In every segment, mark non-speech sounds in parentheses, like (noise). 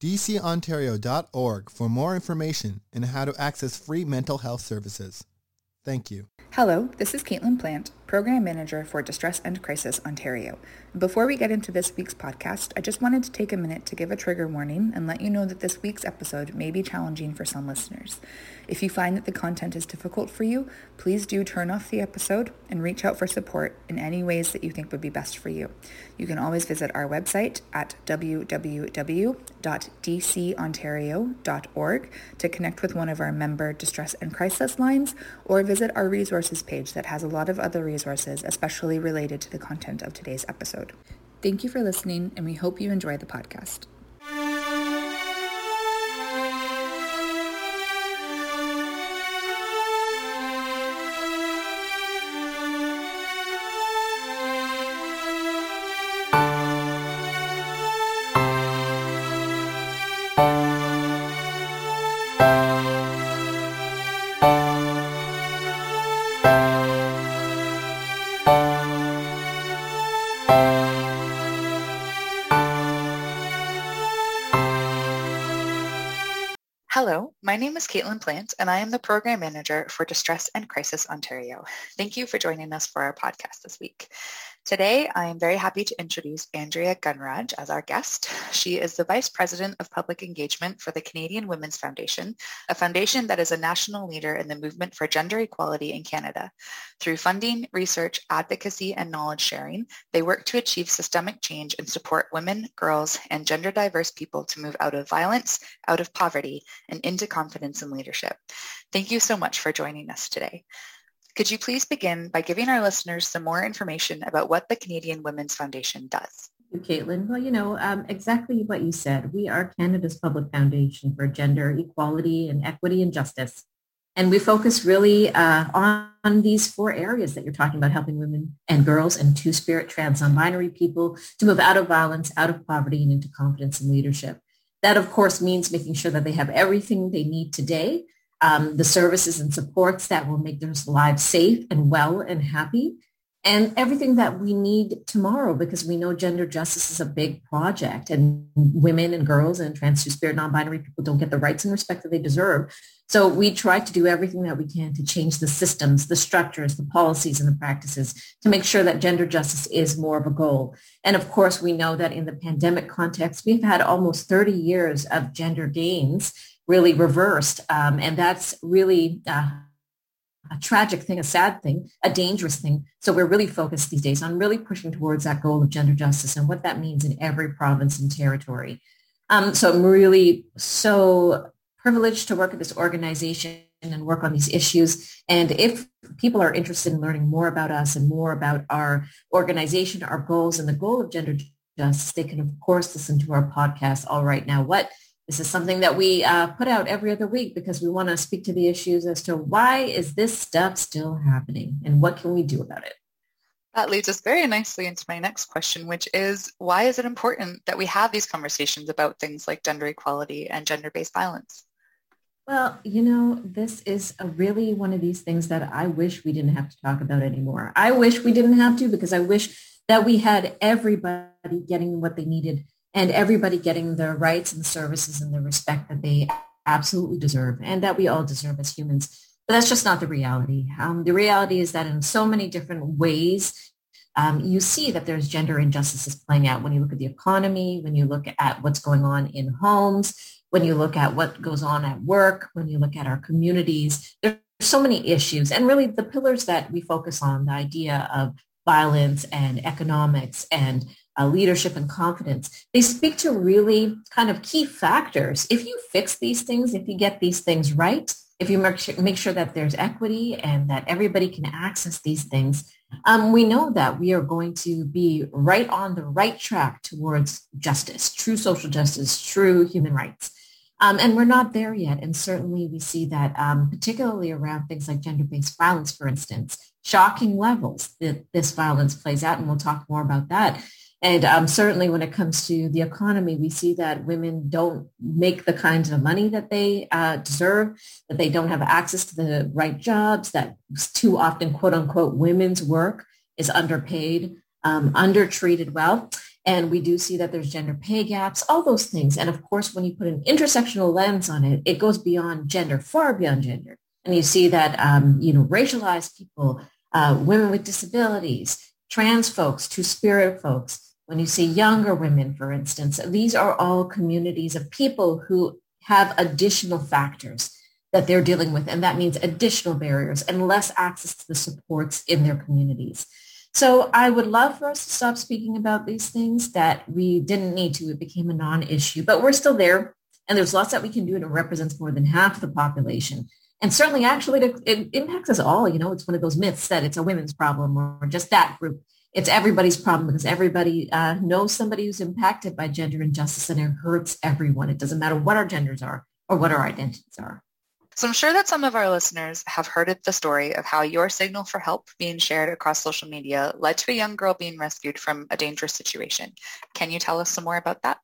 dcontario.org for more information and how to access free mental health services. Thank you. Hello, this is Caitlin Plant, Program Manager for Distress and Crisis Ontario. Before we get into this week's podcast, I just wanted to take a minute to give a trigger warning and let you know that this week's episode may be challenging for some listeners. If you find that the content is difficult for you, please do turn off the episode and reach out for support in any ways that you think would be best for you. You can always visit our website at www.dcontario.org to connect with one of our member distress and crisis lines or visit our resources page that has a lot of other resources, especially related to the content of today's episode. Thank you for listening, and we hope you enjoy the podcast. Hello, my name is Caitlin Plant, and I am the Program Manager for Distress and Crisis Ontario. Thank you for joining us for our podcast this week. Today, I am very happy to introduce Andrea Gunraj as our guest. She is the Vice President of Public Engagement for the Canadian Women's Foundation, a foundation that is a national leader in the movement for gender equality in Canada. Through funding, research, advocacy, and knowledge sharing, they work to achieve systemic change and support women, girls, and gender diverse people to move out of violence, out of poverty, and into confidence and leadership. Thank you so much for joining us today. Could you please begin by giving our listeners some more information about what the Canadian Women's Foundation does? Caitlin. Well, you know, um, exactly what you said. We are Canada's public foundation for gender equality and equity and justice. And we focus really uh, on, on, these four areas that you're talking about, helping women and girls and two-spirit trans non-binary people to move out of violence, out of poverty, and into confidence and leadership. That, of course, means making sure that they have everything they need today um, the services and supports that will make their lives safe and well and happy and everything that we need tomorrow because we know gender justice is a big project and women and girls and trans two-spirit non-binary people don't get the rights and respect that they deserve. So we try to do everything that we can to change the systems, the structures, the policies and the practices to make sure that gender justice is more of a goal. And of course, we know that in the pandemic context, we've had almost 30 years of gender gains really reversed. Um, and that's really uh, a tragic thing, a sad thing, a dangerous thing. So we're really focused these days on really pushing towards that goal of gender justice and what that means in every province and territory. Um, so I'm really so privileged to work at this organization and work on these issues. And if people are interested in learning more about us and more about our organization, our goals, and the goal of gender justice, they can, of course, listen to our podcast, All Right Now What, this is something that we uh, put out every other week because we want to speak to the issues as to why is this stuff still happening and what can we do about it? That leads us very nicely into my next question, which is why is it important that we have these conversations about things like gender equality and gender-based violence? Well, you know, this is a really one of these things that I wish we didn't have to talk about anymore. I wish we didn't have to because I wish that we had everybody getting what they needed and everybody getting the rights and services and the respect that they absolutely deserve and that we all deserve as humans. But that's just not the reality. Um, the reality is that in so many different ways, um, you see that there's gender injustices playing out when you look at the economy, when you look at what's going on in homes, when you look at what goes on at work, when you look at our communities. There's so many issues. And really the pillars that we focus on, the idea of violence and economics and uh, leadership and confidence, they speak to really kind of key factors. If you fix these things, if you get these things right, if you make sure, make sure that there's equity and that everybody can access these things, um, we know that we are going to be right on the right track towards justice, true social justice, true human rights. Um, and we're not there yet. And certainly we see that um, particularly around things like gender-based violence, for instance, shocking levels that this violence plays out. And we'll talk more about that. And um, certainly when it comes to the economy, we see that women don't make the kinds of money that they uh, deserve, that they don't have access to the right jobs, that too often, quote unquote, women's work is underpaid, um, undertreated well. And we do see that there's gender pay gaps, all those things. And of course, when you put an intersectional lens on it, it goes beyond gender, far beyond gender. And you see that, um, you know, racialized people, uh, women with disabilities, trans folks, two-spirit folks, when you see younger women, for instance, these are all communities of people who have additional factors that they're dealing with. And that means additional barriers and less access to the supports in their communities. So I would love for us to stop speaking about these things that we didn't need to. It became a non-issue, but we're still there. And there's lots that we can do and it represents more than half the population. And certainly actually it, impacts us all. You know, it's one of those myths that it's a women's problem or just that group. It's everybody's problem because everybody uh, knows somebody who's impacted by gender injustice and it hurts everyone. It doesn't matter what our genders are or what our identities are. So I'm sure that some of our listeners have heard the story of how your signal for help being shared across social media led to a young girl being rescued from a dangerous situation. Can you tell us some more about that?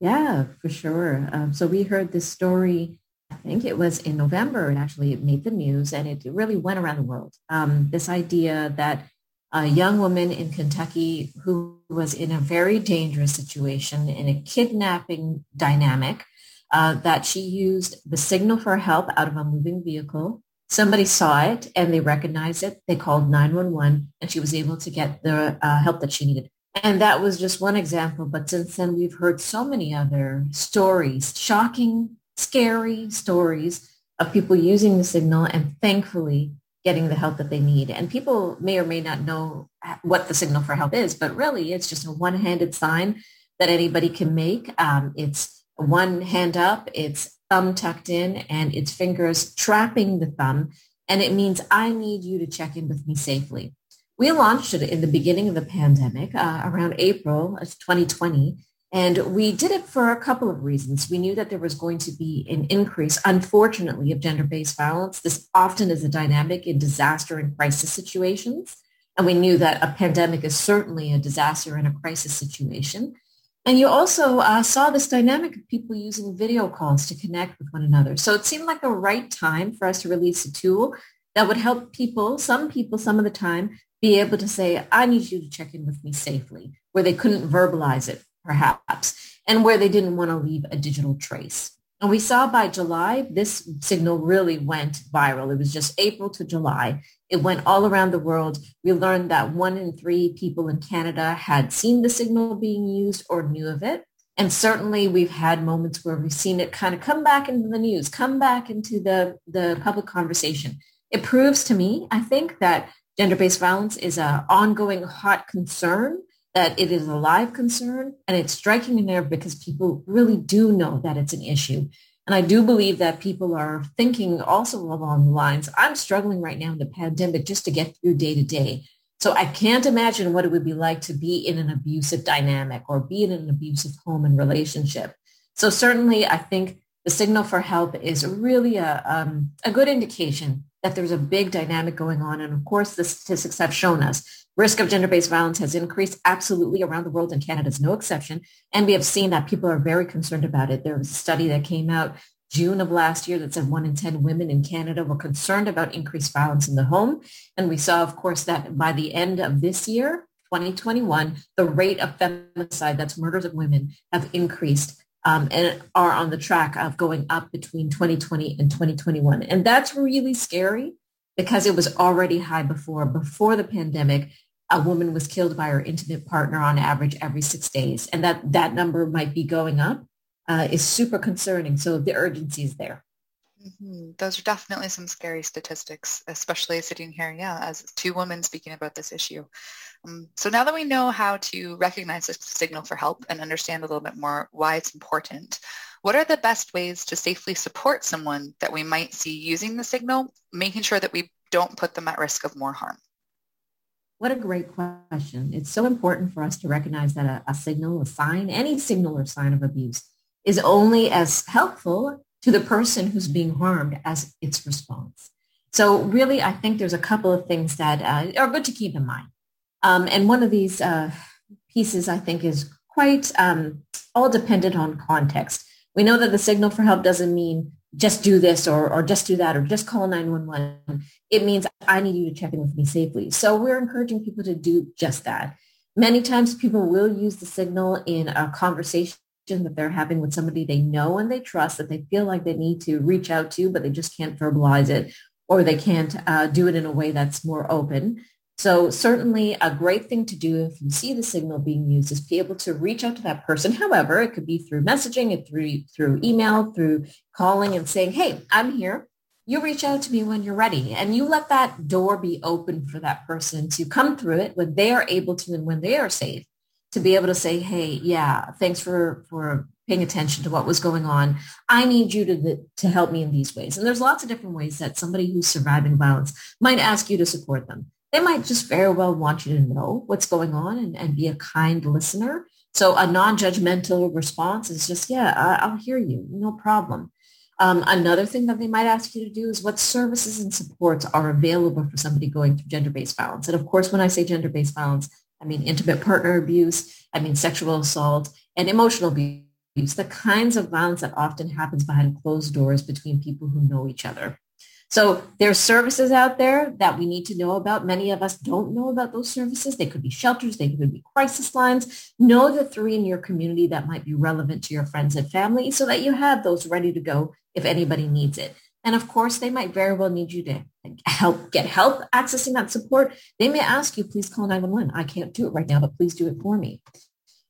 Yeah, for sure. Um, so we heard this story, I think it was in November, and actually it made the news and it really went around the world. Um, this idea that a young woman in Kentucky who was in a very dangerous situation in a kidnapping dynamic uh, that she used the signal for help out of a moving vehicle. Somebody saw it and they recognized it. They called 911 and she was able to get the uh, help that she needed. And that was just one example. But since then, we've heard so many other stories, shocking, scary stories of people using the signal and thankfully getting the help that they need. And people may or may not know what the signal for help is, but really it's just a one-handed sign that anybody can make. Um, it's one hand up, it's thumb tucked in, and its fingers trapping the thumb. And it means I need you to check in with me safely. We launched it in the beginning of the pandemic, uh, around April of 2020. And we did it for a couple of reasons. We knew that there was going to be an increase, unfortunately, of gender-based violence. This often is a dynamic in disaster and crisis situations. And we knew that a pandemic is certainly a disaster and a crisis situation. And you also uh, saw this dynamic of people using video calls to connect with one another. So it seemed like the right time for us to release a tool that would help people, some people, some of the time, be able to say, I need you to check in with me safely, where they couldn't verbalize it, perhaps, and where they didn't want to leave a digital trace. And we saw by July, this signal really went viral. It was just April to July. It went all around the world. We learned that one in three people in Canada had seen the signal being used or knew of it. And certainly we've had moments where we've seen it kind of come back into the news, come back into the, the public conversation. It proves to me, I think, that gender-based violence is an ongoing hot concern, that it is a live concern, and it's striking a nerve because people really do know that it's an issue. And I do believe that people are thinking also along the lines, I'm struggling right now in the pandemic just to get through day to day. So I can't imagine what it would be like to be in an abusive dynamic or be in an abusive home and relationship. So certainly I think the signal for help is really a, um, a good indication that there's a big dynamic going on. And of course, the statistics have shown us Risk of gender-based violence has increased absolutely around the world and Canada is no exception. And we have seen that people are very concerned about it. There was a study that came out June of last year that said one in 10 women in Canada were concerned about increased violence in the home. And we saw, of course, that by the end of this year, 2021, the rate of femicide, that's murders of women, have increased um, and are on the track of going up between 2020 and 2021. And that's really scary because it was already high before. Before the pandemic, a woman was killed by her intimate partner on average every six days. And that, that number might be going up uh, is super concerning. So the urgency is there. Mm-hmm. Those are definitely some scary statistics, especially sitting here, yeah, as two women speaking about this issue. Um, so now that we know how to recognize the signal for help and understand a little bit more why it's important, what are the best ways to safely support someone that we might see using the signal, making sure that we don't put them at risk of more harm? What a great question. It's so important for us to recognize that a, a signal, a sign, any signal or sign of abuse is only as helpful to the person who's being harmed as its response. So really, I think there's a couple of things that uh, are good to keep in mind. Um, and one of these uh, pieces, I think, is quite um, all dependent on context. We know that the signal for help doesn't mean just do this or, or just do that or just call 911. It means I need you to check in with me safely. So we're encouraging people to do just that. Many times people will use the signal in a conversation that they're having with somebody they know and they trust that they feel like they need to reach out to, but they just can't verbalize it or they can't uh, do it in a way that's more open. So certainly a great thing to do if you see the signal being used is be able to reach out to that person. However, it could be through messaging, it through through email, through calling and saying, hey, I'm here. You reach out to me when you're ready and you let that door be open for that person to come through it when they are able to and when they are safe to be able to say, hey, yeah, thanks for, for paying attention to what was going on. I need you to, to help me in these ways. And there's lots of different ways that somebody who's surviving violence might ask you to support them they might just very well want you to know what's going on and, and be a kind listener. So a non-judgmental response is just, yeah, I, will hear you, no problem. Um, another thing that they might ask you to do is what services and supports are available for somebody going through gender-based violence. And of course, when I say gender-based violence, I mean intimate partner abuse, I mean sexual assault and emotional abuse, the kinds of violence that often happens behind closed doors between people who know each other. So there's services out there that we need to know about. Many of us don't know about those services. They could be shelters. They could be crisis lines. Know the three in your community that might be relevant to your friends and family so that you have those ready to go if anybody needs it. And of course, they might very well need you to help get help accessing that support. They may ask you, please call 911. I can't do it right now, but please do it for me.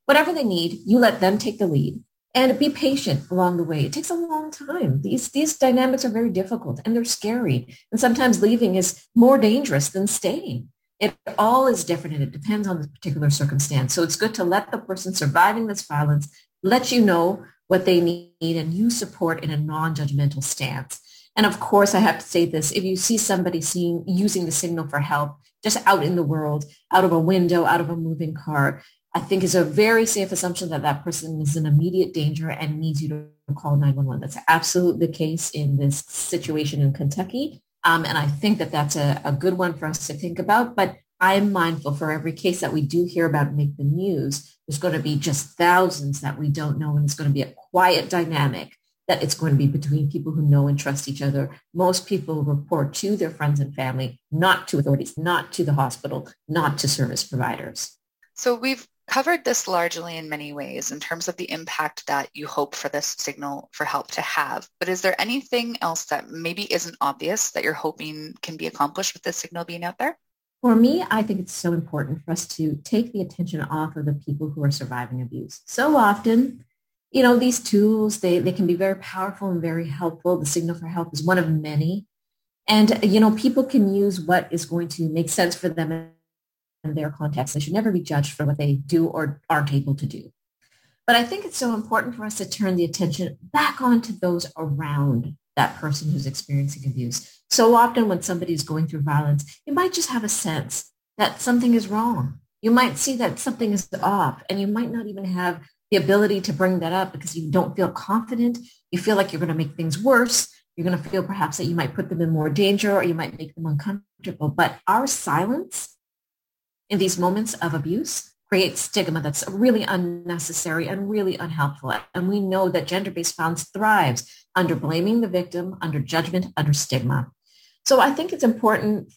Whatever they need, you let them take the lead and be patient along the way. It takes a long time. These, these dynamics are very difficult and they're scary. And sometimes leaving is more dangerous than staying. It all is different and it depends on the particular circumstance. So it's good to let the person surviving this violence let you know what they need and you support in a non-judgmental stance. And of course, I have to say this, if you see somebody seeing, using the signal for help just out in the world, out of a window, out of a moving car, I think is a very safe assumption that that person is in immediate danger and needs you to call 911. That's absolutely the case in this situation in Kentucky. Um, and I think that that's a, a good one for us to think about. But I'm mindful for every case that we do hear about make the news, there's going to be just thousands that we don't know. And it's going to be a quiet dynamic that it's going to be between people who know and trust each other. Most people report to their friends and family, not to authorities, not to the hospital, not to service providers. So we've covered this largely in many ways in terms of the impact that you hope for this signal for help to have. But is there anything else that maybe isn't obvious that you're hoping can be accomplished with this signal being out there? For me, I think it's so important for us to take the attention off of the people who are surviving abuse. So often, you know, these tools, they, they can be very powerful and very helpful. The signal for help is one of many. And, you know, people can use what is going to make sense for them in their context. They should never be judged for what they do or aren't able to do. But I think it's so important for us to turn the attention back onto those around that person who's experiencing abuse. So often when somebody's going through violence, you might just have a sense that something is wrong. You might see that something is off and you might not even have the ability to bring that up because you don't feel confident. You feel like you're going to make things worse. You're going to feel perhaps that you might put them in more danger or you might make them uncomfortable. But our silence in these moments of abuse creates stigma that's really unnecessary and really unhelpful. And we know that gender-based violence thrives under blaming the victim, under judgment, under stigma. So I think it's important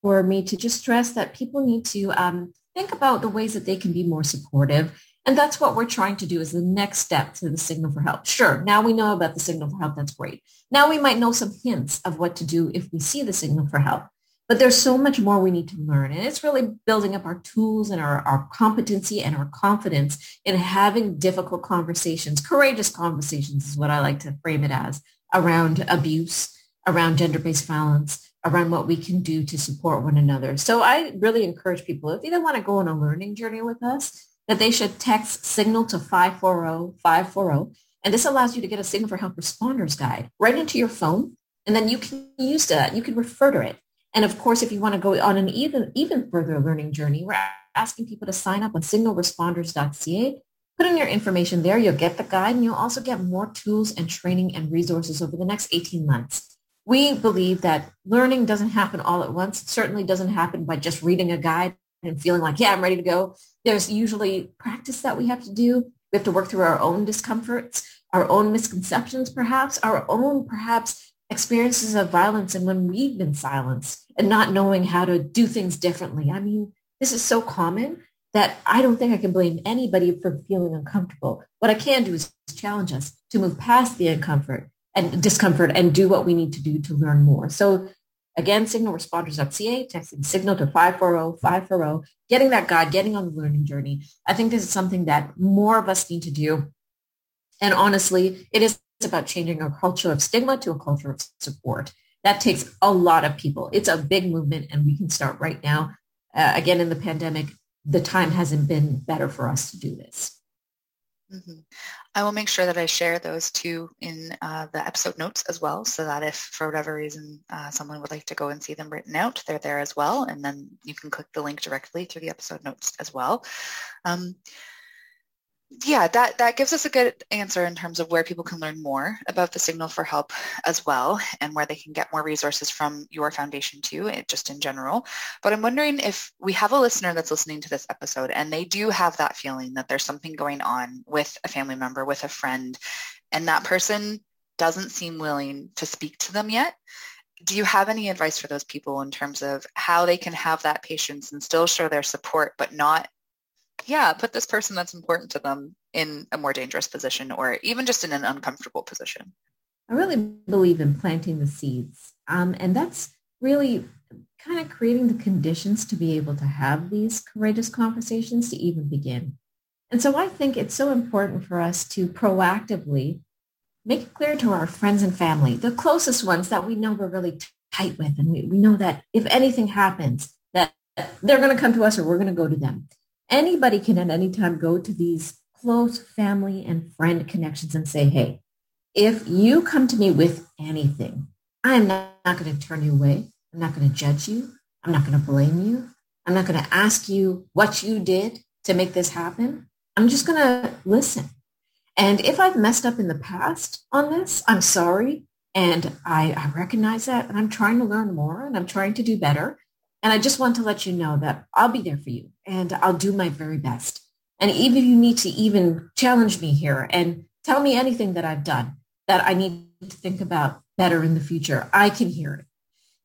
for me to just stress that people need to um, think about the ways that they can be more supportive. And that's what we're trying to do is the next step to the signal for help. Sure, now we know about the signal for help. That's great. Now we might know some hints of what to do if we see the signal for help. But there's so much more we need to learn. And it's really building up our tools and our, our competency and our confidence in having difficult conversations, courageous conversations is what I like to frame it as, around abuse, around gender-based violence, around what we can do to support one another. So I really encourage people, if they want to go on a learning journey with us, that they should text signal to 540-540. And this allows you to get a signal for help responders guide right into your phone. And then you can use that. You can refer to it. And of course, if you want to go on an even, even further learning journey, we're asking people to sign up on signalresponders.ca Put in your information there. You'll get the guide and you'll also get more tools and training and resources over the next 18 months. We believe that learning doesn't happen all at once. It certainly doesn't happen by just reading a guide and feeling like, yeah, I'm ready to go. There's usually practice that we have to do. We have to work through our own discomforts, our own misconceptions, perhaps, our own, perhaps, experiences of violence and when we've been silenced and not knowing how to do things differently. I mean, this is so common that I don't think I can blame anybody for feeling uncomfortable. What I can do is challenge us to move past the uncomfort and discomfort and do what we need to do to learn more. So again, signalresponders.ca, texting signal to 540-540, getting that guide, getting on the learning journey. I think this is something that more of us need to do. And honestly, it is about changing a culture of stigma to a culture of support. That takes a lot of people. It's a big movement and we can start right now. Uh, again, in the pandemic, the time hasn't been better for us to do this. Mm-hmm. I will make sure that I share those two in uh, the episode notes as well, so that if for whatever reason uh, someone would like to go and see them written out, they're there as well, and then you can click the link directly through the episode notes as well. Um, yeah, that, that gives us a good answer in terms of where people can learn more about the Signal for Help as well and where they can get more resources from your foundation too, eh, just in general. But I'm wondering if we have a listener that's listening to this episode and they do have that feeling that there's something going on with a family member, with a friend, and that person doesn't seem willing to speak to them yet. Do you have any advice for those people in terms of how they can have that patience and still show their support, but not yeah, put this person that's important to them in a more dangerous position or even just in an uncomfortable position. I really believe in planting the seeds. Um, and that's really kind of creating the conditions to be able to have these courageous conversations to even begin. And so I think it's so important for us to proactively make it clear to our friends and family, the closest ones that we know we're really tight with. And we, we know that if anything happens, that they're going to come to us or we're going to go to them anybody can at any time go to these close family and friend connections and say, hey, if you come to me with anything, I am not, not going to turn you away. I'm not going to judge you. I'm not going to blame you. I'm not going to ask you what you did to make this happen. I'm just going to listen. And if I've messed up in the past on this, I'm sorry. And I, I recognize that. And I'm trying to learn more and I'm trying to do better. And I just want to let you know that I'll be there for you and I'll do my very best. And even if you need to even challenge me here and tell me anything that I've done that I need to think about better in the future, I can hear it.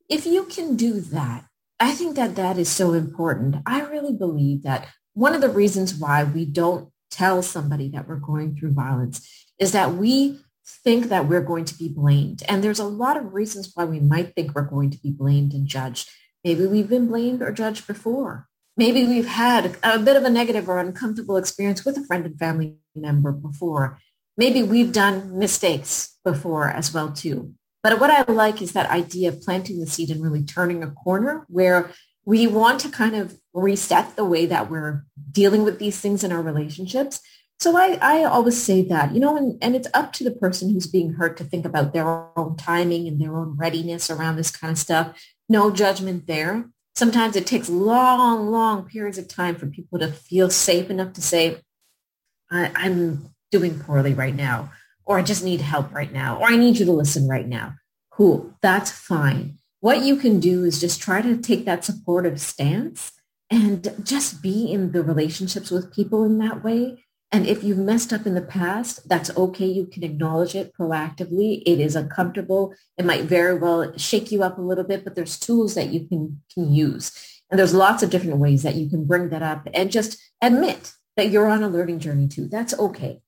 If you can do that, I think that that is so important. I really believe that one of the reasons why we don't tell somebody that we're going through violence is that we think that we're going to be blamed. And there's a lot of reasons why we might think we're going to be blamed and judged. Maybe we've been blamed or judged before. Maybe we've had a bit of a negative or uncomfortable experience with a friend and family member before. Maybe we've done mistakes before as well too. But what I like is that idea of planting the seed and really turning a corner where we want to kind of reset the way that we're dealing with these things in our relationships. So I, I always say that, you know, and, and it's up to the person who's being hurt to think about their own timing and their own readiness around this kind of stuff no judgment there. Sometimes it takes long, long periods of time for people to feel safe enough to say, I, I'm doing poorly right now, or I just need help right now, or I need you to listen right now. Cool, that's fine. What you can do is just try to take that supportive stance and just be in the relationships with people in that way and if you've messed up in the past, that's okay. You can acknowledge it proactively. It is uncomfortable. It might very well shake you up a little bit, but there's tools that you can, can use. And there's lots of different ways that you can bring that up and just admit that you're on a learning journey too. That's okay.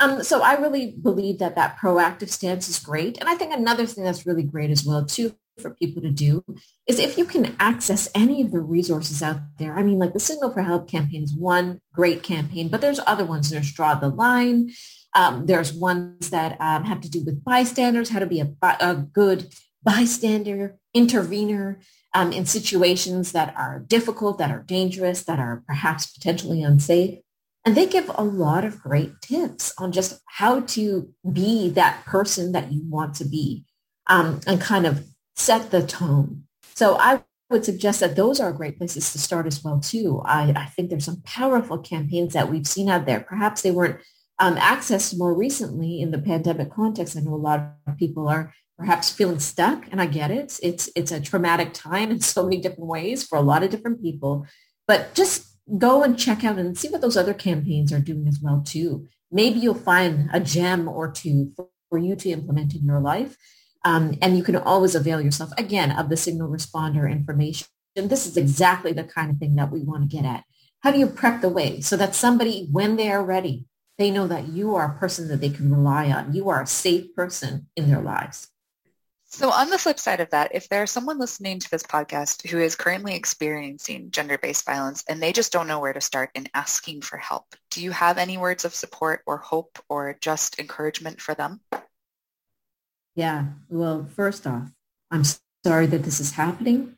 Um, so I really believe that that proactive stance is great. And I think another thing that's really great as well too for people to do is if you can access any of the resources out there. I mean, like the Signal for Help campaign is one great campaign, but there's other ones. There's Draw the Line. Um, there's ones that um, have to do with bystanders, how to be a, a good bystander, intervener um, in situations that are difficult, that are dangerous, that are perhaps potentially unsafe. And they give a lot of great tips on just how to be that person that you want to be um, and kind of set the tone. So I would suggest that those are great places to start as well too. I, I think there's some powerful campaigns that we've seen out there. Perhaps they weren't um, accessed more recently in the pandemic context. I know a lot of people are perhaps feeling stuck, and I get it. It's it's a traumatic time in (laughs) so many different ways for a lot of different people. But just go and check out and see what those other campaigns are doing as well too. Maybe you'll find a gem or two for, for you to implement in your life. Um, and you can always avail yourself again of the signal responder information. And this is exactly the kind of thing that we want to get at. How do you prep the way so that somebody, when they are ready, they know that you are a person that they can rely on. You are a safe person in their lives. So on the flip side of that, if there's someone listening to this podcast who is currently experiencing gender-based violence and they just don't know where to start in asking for help, do you have any words of support or hope or just encouragement for them? Yeah, well, first off, I'm sorry that this is happening.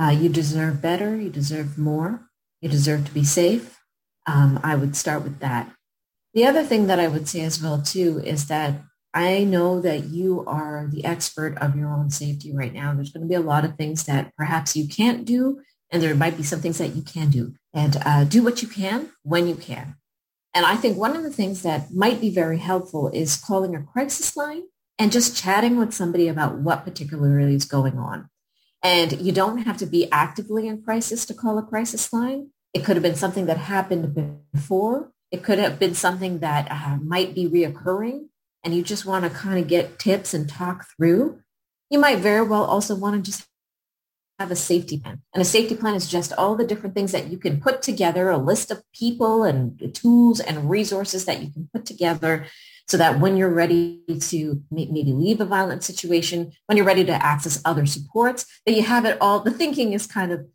Uh, you deserve better. You deserve more. You deserve to be safe. Um, I would start with that. The other thing that I would say as well, too, is that I know that you are the expert of your own safety right now. There's going to be a lot of things that perhaps you can't do, and there might be some things that you can do. And uh, do what you can when you can. And I think one of the things that might be very helpful is calling a crisis line and just chatting with somebody about what particularly is going on. And you don't have to be actively in crisis to call a crisis line. It could have been something that happened before. It could have been something that uh, might be reoccurring and you just want to kind of get tips and talk through, you might very well also want to just have a safety plan. And a safety plan is just all the different things that you can put together, a list of people and tools and resources that you can put together so that when you're ready to maybe leave a violent situation, when you're ready to access other supports, that you have it all, the thinking is kind of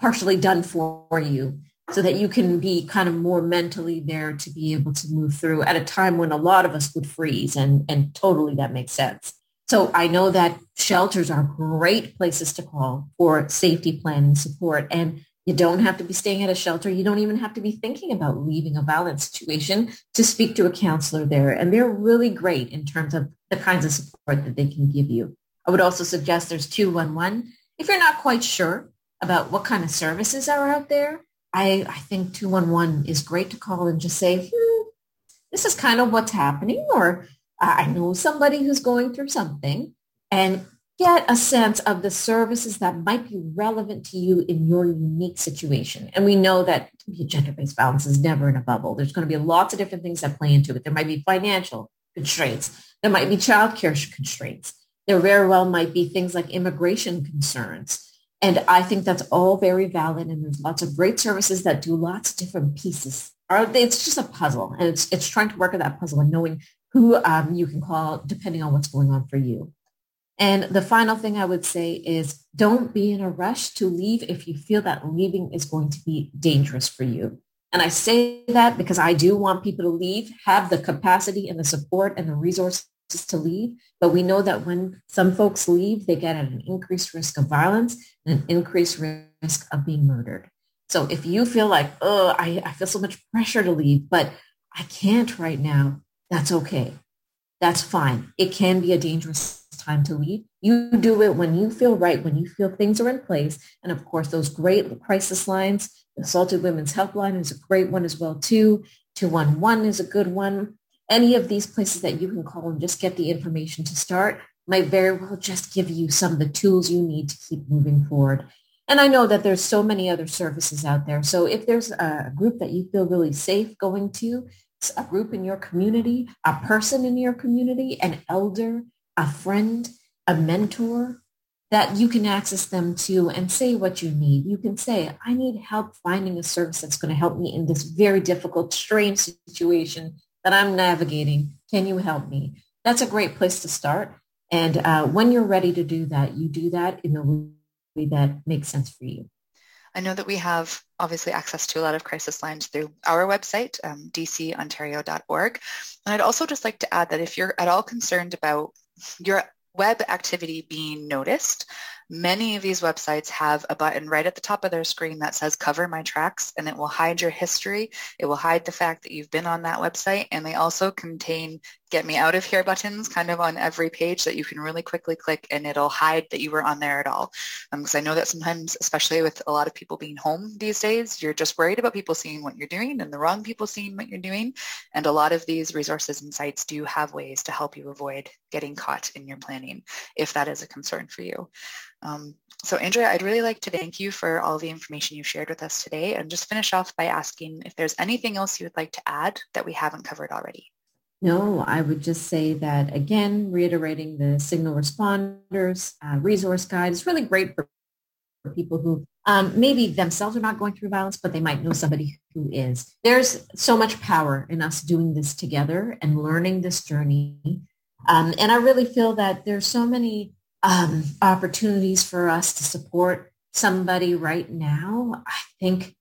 partially done for you so that you can be kind of more mentally there to be able to move through at a time when a lot of us would freeze and, and totally that makes sense. So I know that shelters are great places to call for safety planning support and you don't have to be staying at a shelter. You don't even have to be thinking about leaving a violent situation to speak to a counselor there. And they're really great in terms of the kinds of support that they can give you. I would also suggest there's 211. If you're not quite sure about what kind of services are out there, I, I think 211 is great to call and just say, hmm, this is kind of what's happening, or I know somebody who's going through something, and get a sense of the services that might be relevant to you in your unique situation. And we know that gender-based violence is never in a bubble. There's going to be lots of different things that play into it. There might be financial constraints. There might be childcare constraints. There very well might be things like immigration concerns. And I think that's all very valid. And there's lots of great services that do lots of different pieces. It's just a puzzle. And it's, it's trying to work at that puzzle and knowing who um, you can call depending on what's going on for you. And the final thing I would say is don't be in a rush to leave if you feel that leaving is going to be dangerous for you. And I say that because I do want people to leave, have the capacity and the support and the resources to leave. But we know that when some folks leave, they get at an increased risk of violence and an increased risk of being murdered. So if you feel like, oh, I, I feel so much pressure to leave, but I can't right now, that's okay. That's fine. It can be a dangerous time to leave. You do it when you feel right, when you feel things are in place. And of course, those great crisis lines, the Assaulted Women's Helpline is a great one as well, too. 211 is a good one any of these places that you can call and just get the information to start might very well just give you some of the tools you need to keep moving forward. And I know that there's so many other services out there. So if there's a group that you feel really safe going to, a group in your community, a person in your community, an elder, a friend, a mentor, that you can access them to and say what you need. You can say, I need help finding a service that's going to help me in this very difficult, strange situation that I'm navigating. Can you help me? That's a great place to start. And uh, when you're ready to do that, you do that in a way that makes sense for you. I know that we have obviously access to a lot of crisis lines through our website, um, dcontario.org. And I'd also just like to add that if you're at all concerned about your web activity being noticed, Many of these websites have a button right at the top of their screen that says cover my tracks and it will hide your history. It will hide the fact that you've been on that website and they also contain get me out of here buttons kind of on every page that you can really quickly click and it'll hide that you were on there at all. Because um, I know that sometimes, especially with a lot of people being home these days, you're just worried about people seeing what you're doing and the wrong people seeing what you're doing. And a lot of these resources and sites do have ways to help you avoid getting caught in your planning if that is a concern for you. Um, so Andrea, I'd really like to thank you for all the information you shared with us today and just finish off by asking if there's anything else you would like to add that we haven't covered already. No, I would just say that again, reiterating the signal responders uh, resource guide is really great for, for people who um, maybe themselves are not going through violence, but they might know somebody who is. There's so much power in us doing this together and learning this journey. Um, and I really feel that there's so many um, opportunities for us to support somebody right now. I think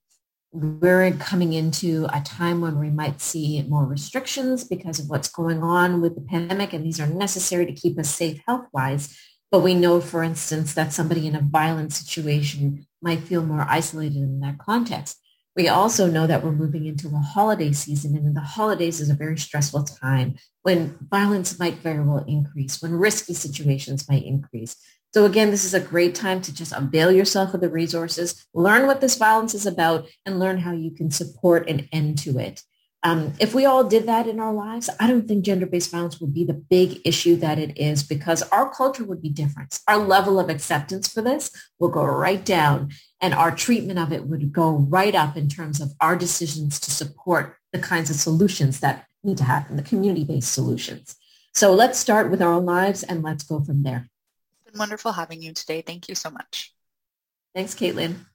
we're coming into a time when we might see more restrictions because of what's going on with the pandemic, and these are necessary to keep us safe health-wise. But we know, for instance, that somebody in a violent situation might feel more isolated in that context. We also know that we're moving into a holiday season, and the holidays is a very stressful time when violence might very well increase, when risky situations might increase. So again, this is a great time to just avail yourself of the resources, learn what this violence is about, and learn how you can support an end to it. Um, if we all did that in our lives, I don't think gender-based violence would be the big issue that it is because our culture would be different. Our level of acceptance for this will go right down and our treatment of it would go right up in terms of our decisions to support the kinds of solutions that need to happen, the community-based solutions. So let's start with our own lives and let's go from there It's been wonderful having you today. Thank you so much. Thanks, Caitlin.